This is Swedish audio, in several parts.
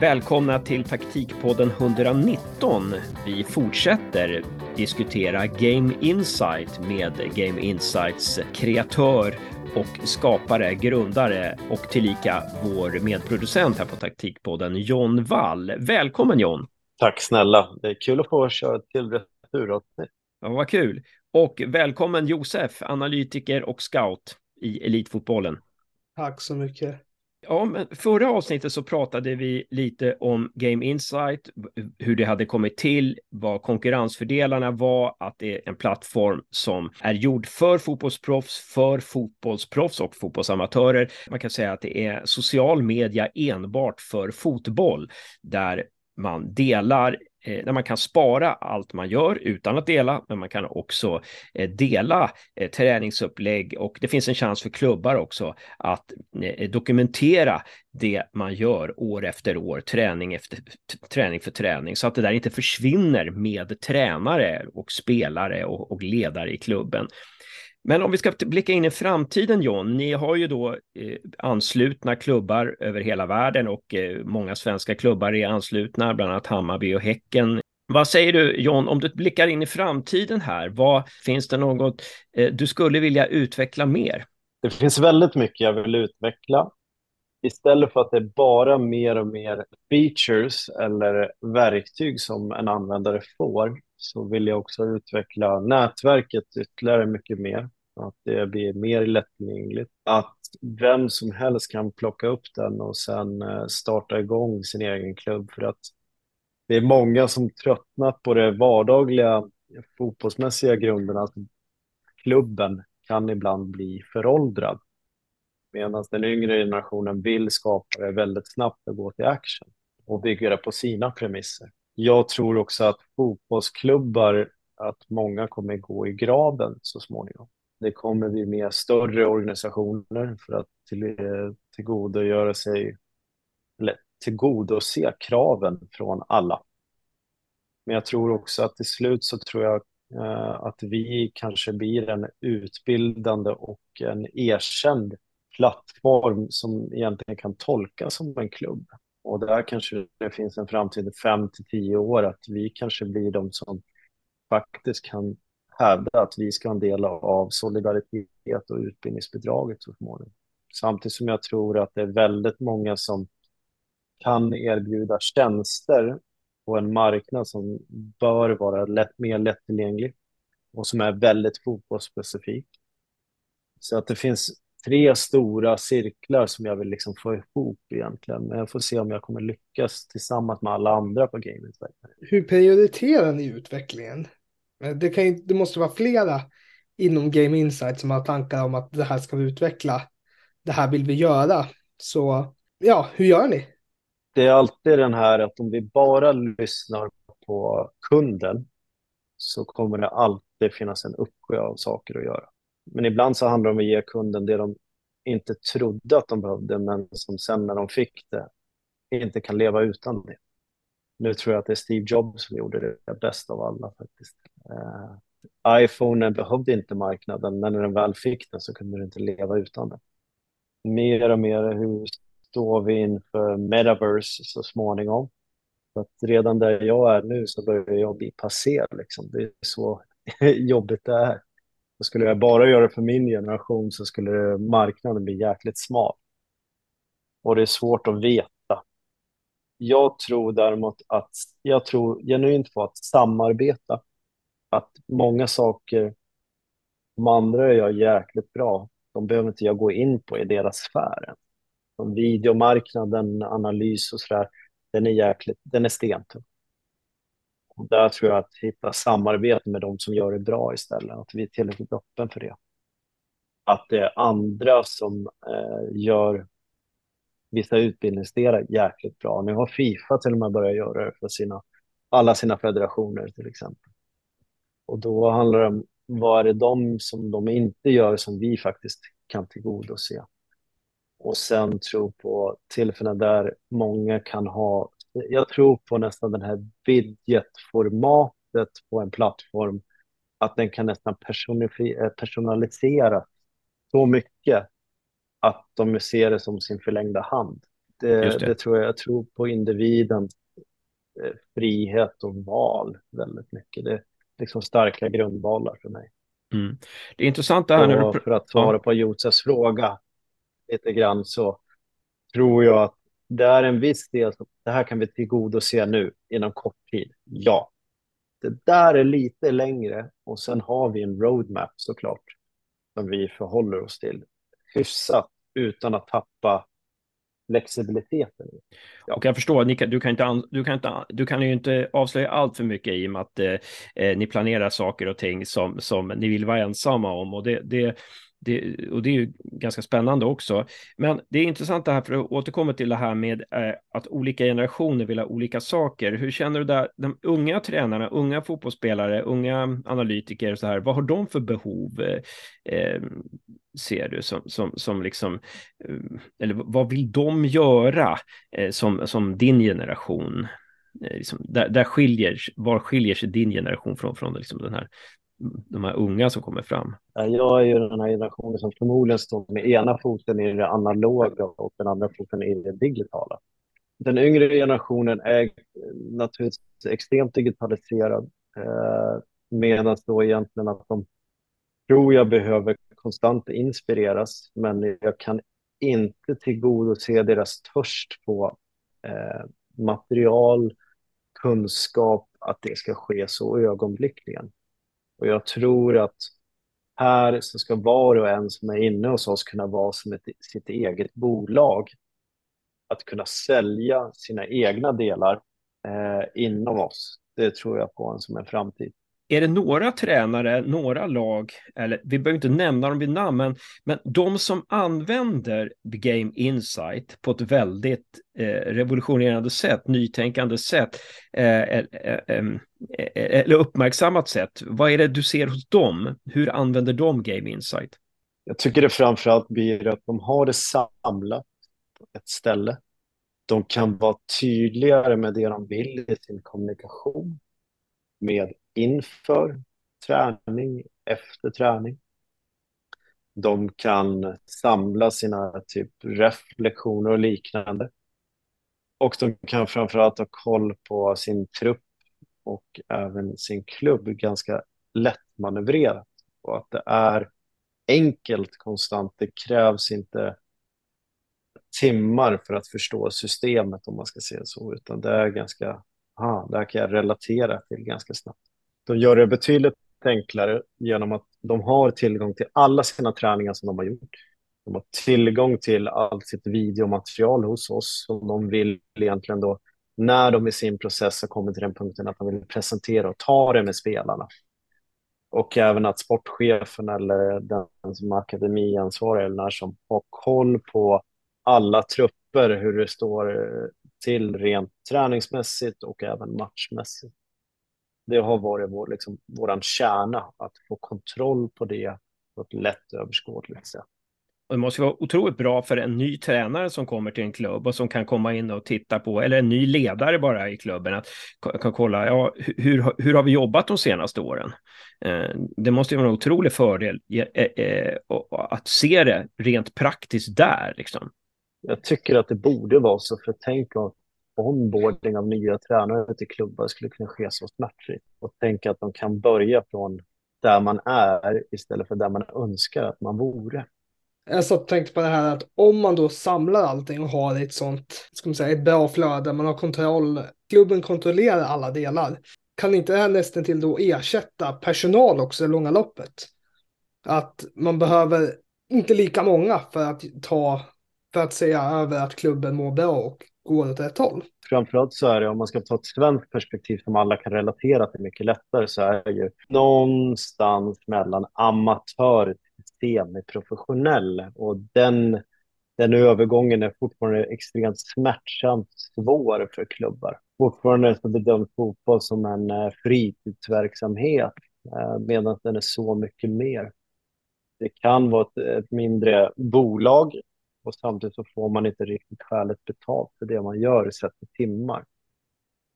Välkomna till taktikpodden 119. Vi fortsätter diskutera Game Insight med Game Insights kreatör och skapare, grundare och tillika vår medproducent här på taktikpodden John Wall. Välkommen John! Tack snälla! Det är kul att få köra till returavsnitt. Ja, vad kul! Och välkommen Josef, analytiker och scout i elitfotbollen. Tack så mycket. Ja, men förra avsnittet så pratade vi lite om Game Insight, hur det hade kommit till, vad konkurrensfördelarna var, att det är en plattform som är gjord för fotbollsproffs, för fotbollsproffs och fotbollsamatörer. Man kan säga att det är social media enbart för fotboll, där man delar Eh, där man kan spara allt man gör utan att dela, men man kan också eh, dela eh, träningsupplägg och det finns en chans för klubbar också att dokumentera det man gör år efter år, träning efter träning för träning, så att det där inte försvinner med tränare och spelare och, och ledare i klubben. Men om vi ska blicka in i framtiden John, ni har ju då eh, anslutna klubbar över hela världen och eh, många svenska klubbar är anslutna, bland annat Hammarby och Häcken. Vad säger du John, om du blickar in i framtiden här, vad finns det något eh, du skulle vilja utveckla mer? Det finns väldigt mycket jag vill utveckla. Istället för att det är bara mer och mer features eller verktyg som en användare får så vill jag också utveckla nätverket ytterligare mycket mer att det blir mer lättillgängligt. Att vem som helst kan plocka upp den och sen eh, starta igång sin egen klubb för att det är många som tröttnat på det vardagliga fotbollsmässiga grunderna. Att klubben kan ibland bli föråldrad. Medan den yngre generationen vill skapa det väldigt snabbt och gå till action och bygga det på sina premisser. Jag tror också att fotbollsklubbar, att många kommer gå i graven så småningom. Det kommer bli mer större organisationer för att till, eh, tillgodogöra sig eller tillgodose kraven från alla. Men jag tror också att till slut så tror jag eh, att vi kanske blir en utbildande och en erkänd plattform som egentligen kan tolkas som en klubb. Och där kanske det finns en framtid fem till tio år att vi kanske blir de som faktiskt kan hävda att vi ska ha en del av solidaritet och utbildningsbidraget så småningom. Samtidigt som jag tror att det är väldigt många som kan erbjuda tjänster på en marknad som bör vara lätt, mer lättillgänglig och som är väldigt fotbollsspecifik. Så att det finns tre stora cirklar som jag vill liksom få ihop egentligen. Men jag får se om jag kommer lyckas tillsammans med alla andra på gamet. Hur prioriterar ni utvecklingen? Eh, det, kan, det måste vara flera inom Game Insight som har tankar om att det här ska vi utveckla. Det här vill vi göra. Så ja, hur gör ni? Det är alltid den här att om vi bara lyssnar på kunden så kommer det alltid finnas en uppsjö av saker att göra. Men ibland så handlar det om att ge kunden det de inte trodde att de behövde, men som sen när de fick det inte kan leva utan det. Nu tror jag att det är Steve Jobs som gjorde det bäst av alla faktiskt. Eh, uh, iPhone behövde inte marknaden, men när den väl fick den så kunde den inte leva utan den. Mer och mer hur står vi inför metaverse så småningom? För att redan där jag är nu så börjar jag bli passé. Liksom. Det är så jobbigt det är. Och skulle jag bara göra det för min generation så skulle marknaden bli jäkligt smal. Och det är svårt att veta jag tror däremot att jag tror genuint på att samarbeta. Att många saker de andra gör jäkligt bra. De behöver inte jag gå in på i deras sfär. Som videomarknaden, analys och sådär, den är jäkligt, den är stentung. där tror jag att hitta samarbete med de som gör det bra istället, att vi är tillräckligt öppen för det. Att det är andra som eh, gör vissa utbildningsdelar jäkligt bra. Nu har Fifa till och med börjat göra det för sina, alla sina federationer till exempel. Och då handlar det om vad är det de som de inte gör som vi faktiskt kan tillgodose. Och sen tro på tillfällen där många kan ha, jag tror på nästan den här widget-formatet på en plattform, att den kan nästan personalisera så mycket att de ser det som sin förlängda hand. Det, det. det, tror jag. Jag tror på individen, eh, frihet och val väldigt mycket. Det liksom starka grundvalar för mig. Mm. Det är intressant det här när du... För att svara ja. på Josefs fråga lite grann så tror jag att det är en viss del som det här kan vi tillgodose nu inom kort tid. Ja, det där är lite längre och sen har vi en roadmap såklart som vi förhåller oss till hyfsat utan att tappa flexibiliteten. Ja. Och jag förstår, ni kan, du, kan inte, du, kan inte, du kan ju inte avslöja allt för mycket i och med att eh, eh, ni planerar saker och ting som, som ni vill vara ensamma om. Och det, det, det, och det är ju ganska spännande också. Men det är intressant det här, för att återkomma till det här med eh, att olika generationer vill ha olika saker. Hur känner du där, de unga tränarna, unga fotbollsspelare, unga analytiker, och så här, vad har de för behov, eh, eh ser du, som, som, som liksom, eh, eller vad vill de göra eh, som, som din generation? Eh, liksom, där, där skiljer, var skiljer sig din generation från, från liksom den här de här unga som kommer fram? Jag är ju den här generationen som förmodligen står med ena foten i det analoga och den andra foten i det digitala. Den yngre generationen är naturligtvis extremt digitaliserad eh, medan då egentligen att de tror jag behöver konstant inspireras men jag kan inte tillgodose deras törst på eh, material, kunskap, att det ska ske så ögonblickligen. Och jag tror att här så ska var och en som är inne hos oss kunna vara som ett, sitt eget bolag. Att kunna sälja sina egna delar eh, inom oss. Det tror jag på en som en framtid är det några tränare, några lag, eller vi behöver inte nämna dem vid namn, men, men de som använder Game Insight på ett väldigt eh, revolutionerande sätt, nytänkande sätt, eh eh eh, eh, eh, eh, eller uppmärksammat sätt, vad är det du ser hos dem? Hur använder de Game Insight? Jag tycker det framförallt blir att de har det samlat på ett ställe. De kan vara tydligare med det de vill i sin kommunikation med inför träning, efter träning. De kan samla sina typ reflektioner och liknande. Och de kan framförallt ha koll på sin trupp och även sin klubb ganska lättmanövrerat. Och att det är enkelt konstant. Det krävs inte timmar för att förstå systemet om man ska säga så, utan det är ganska, aha, det här kan jag relatera till ganska snabbt. De gör det betydligt enklare genom att de har tillgång till alla sina träningar som de har gjort. De har tillgång till allt sitt videomaterial hos oss som de vill egentligen då när de i sin process har kommit till den punkten att de vill presentera och ta det med spelarna. Och även att sportchefen eller den som är akademiansvarig eller när som har koll på alla trupper, hur det står till rent träningsmässigt och även matchmässigt det har varit vår, liksom, våran kärna, att få kontroll på det på ett lätt överskådligt sätt. Och det måste vara otroligt bra för en ny tränare som kommer till en klubb och som kan komma in och titta på, eller en ny ledare bara i klubben, att kan kolla, ja, hur, hur har vi jobbat de senaste åren? Eh, det måste vara en otrolig fördel eh, eh, att se det rent praktiskt där. Liksom. Jag tycker att det borde vara så, för tänk om onboarding av nya tränare till klubbar skulle kunna ske så smärtfritt och tänka att de kan börja från där man är istället för där man önskar att man vore. Jag satt och tänkte på det här att om man då samlar allting och har ett sånt, ska man säga, ett bra flöde, man har kontroll, klubben kontrollerar alla delar. Kan inte det här nästan till då ersätta personal också i långa loppet? Att man behöver inte lika många för att ta, för att säga över att klubben mår bra och går åt rätt håll. Framförallt så är det, om man ska ta ett svenskt perspektiv som alla kan relatera till mycket lättare, så är det ju någonstans mellan amatör till semiprofessionell. Och den, den övergången är fortfarande extremt smärtsamt svår för klubbar. Fortfarande så bedöms fotboll som en eh, fritidsverksamhet, eh, medan den är så mycket mer. Det kan vara ett, ett mindre bolag och samtidigt så får man inte riktigt skäligt betalt för det man gör sett i timmar.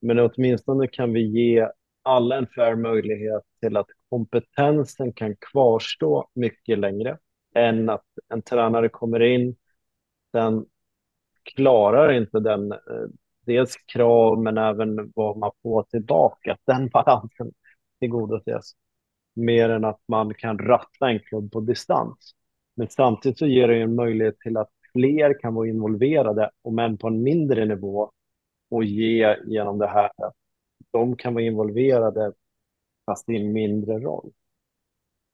Men åtminstone kan vi ge alla en fair möjlighet till att kompetensen kan kvarstå mycket längre än att en tränare kommer in, Den klarar inte den, eh, dels krav men även vad man får tillbaka, den balansen tillgodoses. Mer än att man kan ratta en klubb på distans. Men samtidigt så ger det en möjlighet till att fler kan vara involverade, om än på en mindre nivå, och ge genom det här att de kan vara involverade fast i en mindre roll.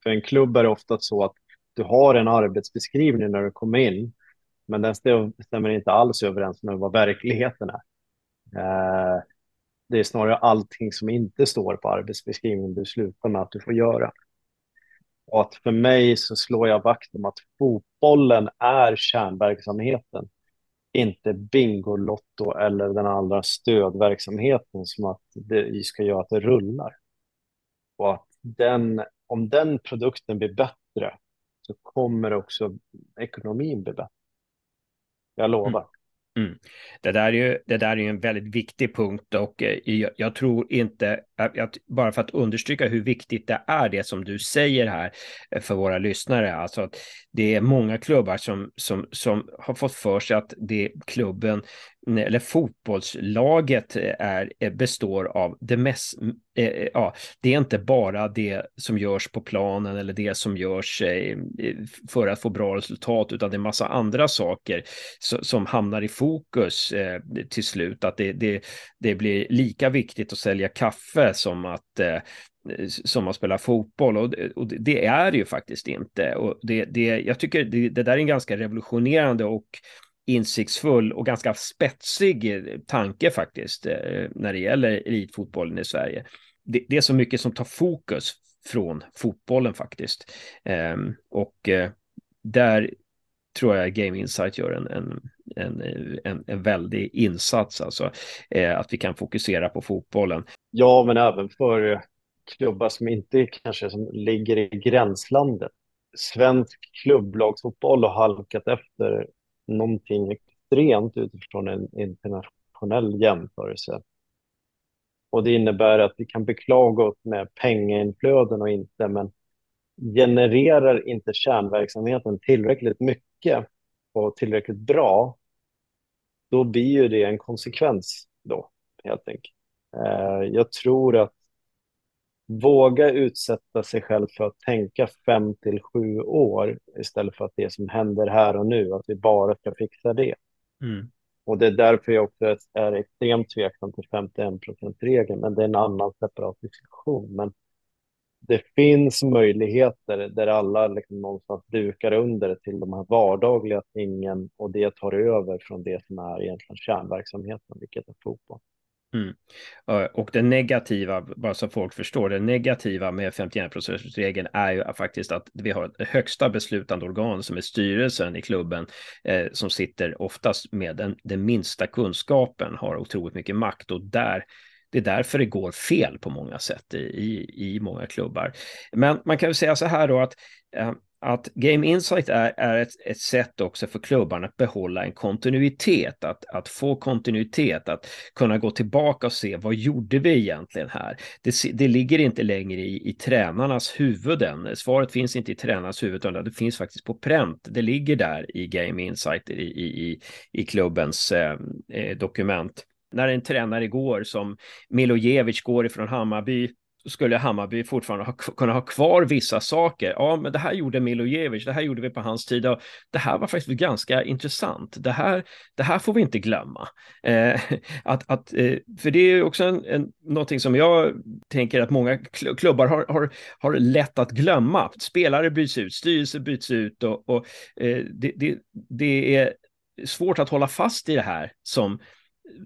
För en klubb är det ofta så att du har en arbetsbeskrivning när du kommer in, men den stämmer inte alls överens med vad verkligheten är. Eh, det är snarare allting som inte står på arbetsbeskrivningen du slutar med att du får göra. Och att för mig så slår jag vakt om att fotbollen är kärnverksamheten. Inte Bingolotto eller den andra stödverksamheten som att det ska göra att det rullar. Och att den, om den produkten blir bättre så kommer också ekonomin bli bättre. Jag lovar. Mm. Mm. Det, där är ju, det där är ju en väldigt viktig punkt och eh, jag, jag, tror inte, jag, bara för att understryka hur viktigt det är det som du säger här eh, för våra lyssnare, alltså att det är många klubbar som, som, som har fått för sig att det klubben eller fotbollslaget eh, är, eh, består av det mest, eh, eh, ja, det är inte bara det som görs på planen eller det som görs eh, för att få bra resultat, utan det är massa andra saker som hamnar i fokus eh, till slut. Att det, det, det blir lika viktigt att sälja kaffe som att som att spela fotboll och, och det är det ju faktiskt inte. Och det, det, jag tycker det, det där är en ganska revolutionerande och insiktsfull och ganska spetsig tanke faktiskt eh, när det gäller elitfotbollen i Sverige. Det, det, är så mycket som tar fokus från fotbollen faktiskt. Ehm, och eh, där tror jag Game Insight gör en, en, en, en, en väldig insats, alltså eh, att vi kan fokusera på fotbollen. Ja, men även för klubbar som inte kanske som ligger i gränslandet. Svensk klubblagsfotboll har halkat efter någonting extremt utifrån en internationell jämförelse. Och det innebär att vi kan beklaga oss med pengainflöden och inte, men genererar inte kärnverksamheten tillräckligt mycket och tillräckligt bra, då blir ju det en konsekvens då, helt enkelt. Eh, jag tror att våga utsätta sig själv för att tänka fem till sju år istället för att det som händer här och nu, att vi bara ska fixa det. Mm. Och det är därför jag också är extremt tveksam till 51% regeln men det är en annan separat diskussion. Men det finns möjligheter där alla liksom någonstans dukar under till de här vardagliga tingen och det tar över från det som är egentligen kärnverksamheten, vilket är fotboll. Mm. Och det negativa, bara så folk förstår, det negativa med 51-procentsregeln är ju faktiskt att vi har ett högsta beslutande organ som är styrelsen i klubben eh, som sitter oftast med den, den minsta kunskapen, har otroligt mycket makt och där det är därför det går fel på många sätt i, i, i många klubbar. Men man kan väl säga så här då att eh, att Game Insight är, är ett, ett sätt också för klubbarna att behålla en kontinuitet, att, att få kontinuitet, att kunna gå tillbaka och se vad gjorde vi egentligen här? Det, det ligger inte längre i, i tränarnas huvuden. Svaret finns inte i tränarnas huvud, utan det finns faktiskt på pränt. Det ligger där i Game Insight, i, i, i klubbens eh, eh dokument när en tränare går som Milojevic går ifrån Hammarby skulle Hammarby fortfarande ha, kunna ha kvar vissa saker. Ja, men det här gjorde Milojevic, det här gjorde vi på hans tid och det här var faktiskt ganska intressant. Det här, det här får vi inte glömma. Eh, att, att, eh, för det är också en, en, någonting som jag tänker att många klubbar har, har, har lätt att glömma. Spelare byts ut, styrelse byts ut och, och eh, det, det, det är svårt att hålla fast i det här som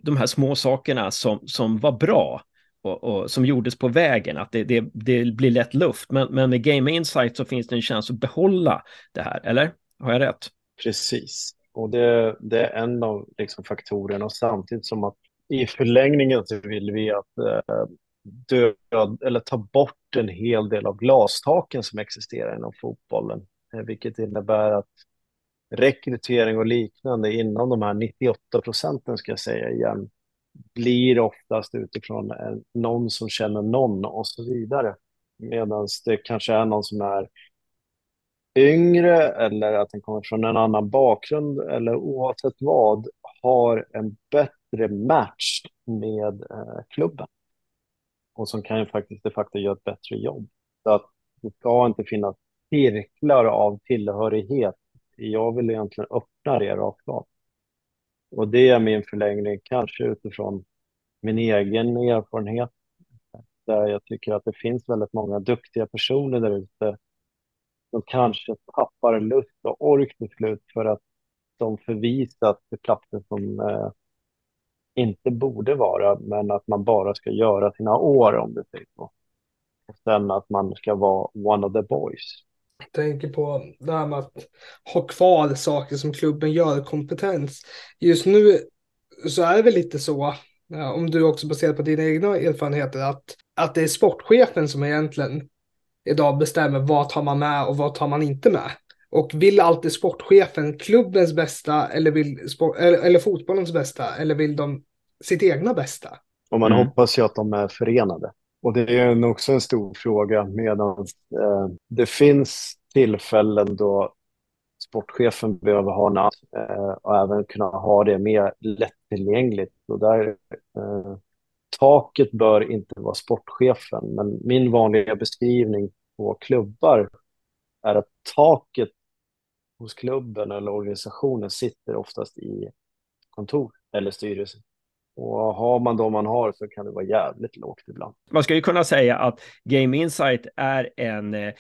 de här små sakerna som, som var bra och, och, som gjordes på vägen, att det, det, det, blir lätt luft. Men, men med Game Insight så finns det en chans att behålla det här, eller? Har jag rätt? Precis, och det, det är en av liksom, faktorerna och samtidigt som att i förlängningen så vill vi att eh, död, eller ta bort en hel del av glastaken som existerar inom fotbollen, eh, vilket innebär att rekrytering och liknande inom de här 98 procenten ska jag säga igen, blir oftast utifrån eh, någon som känner någon och så vidare. Medan det kanske är någon som är yngre eller att den kommer från en annan bakgrund eller oavsett vad har en bättre match med eh, klubben och som kan ju faktiskt de facto göra ett bättre jobb. Så att det ska inte finnas cirklar av tillhörighet. Jag vill egentligen öppna det rakt av. Och det är min förlängning, kanske utifrån min egen erfarenhet, där jag tycker att det finns väldigt många duktiga personer där ute som kanske tappar lust och ork till slut för att de förvisas till platser som eh, inte borde vara, men att man bara ska göra sina år om det säger så. Och sen att man ska vara one of the boys. Tänker på det här med att ha kvar saker som klubben gör, kompetens. Just nu så är det väl lite så, om du också baserat på dina egna erfarenheter, att, att det är sportchefen som egentligen idag bestämmer vad tar man med och vad tar man inte med. Och vill alltid sportchefen klubbens bästa eller, vill sport, eller, eller fotbollens bästa eller vill de sitt egna bästa? Och man Mm. hoppas ju att de är förenade. Och det är också en stor fråga medan eh, det finns tillfällen då sportchefen behöver ha namn eh, och även kunna ha det mer lättillgängligt. Och där, eh, taket bör inte vara sportchefen, men min vanliga beskrivning på klubbar är att taket hos klubben eller organisationen sitter oftast i kontor eller styrelse. Och har man de man har så kan det vara jävligt lågt ibland. Man ska ju kunna säga att Game Insight är en, eh,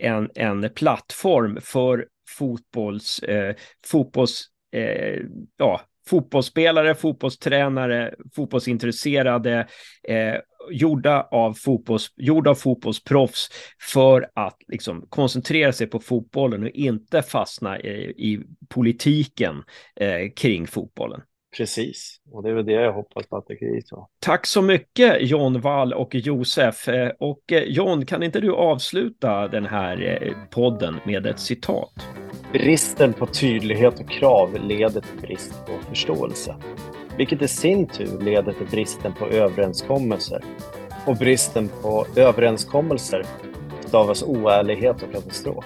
en, en plattform för fotbolls, eh, fotbolls, eh, ja, fotbollsspelare, fotbollstränare, fotbollsintresserade, eh, gjorda, av fotbolls, gjorda av fotbollsproffs för att liksom koncentrera sig på fotbollen och inte fastna i, i politiken eh, kring fotbollen. Precis, och det är väl det jag hoppas på att det blir så. Tack så mycket John Wall och Josef. Eh, Och eh, John, kan inte du avsluta den här eh, podden med ett citat? Bristen på tydlighet och krav leder till brist på förståelse, vilket i sin tur leder till bristen på överenskommelser. Och bristen på överenskommelser stavas oärlighet och katastrof.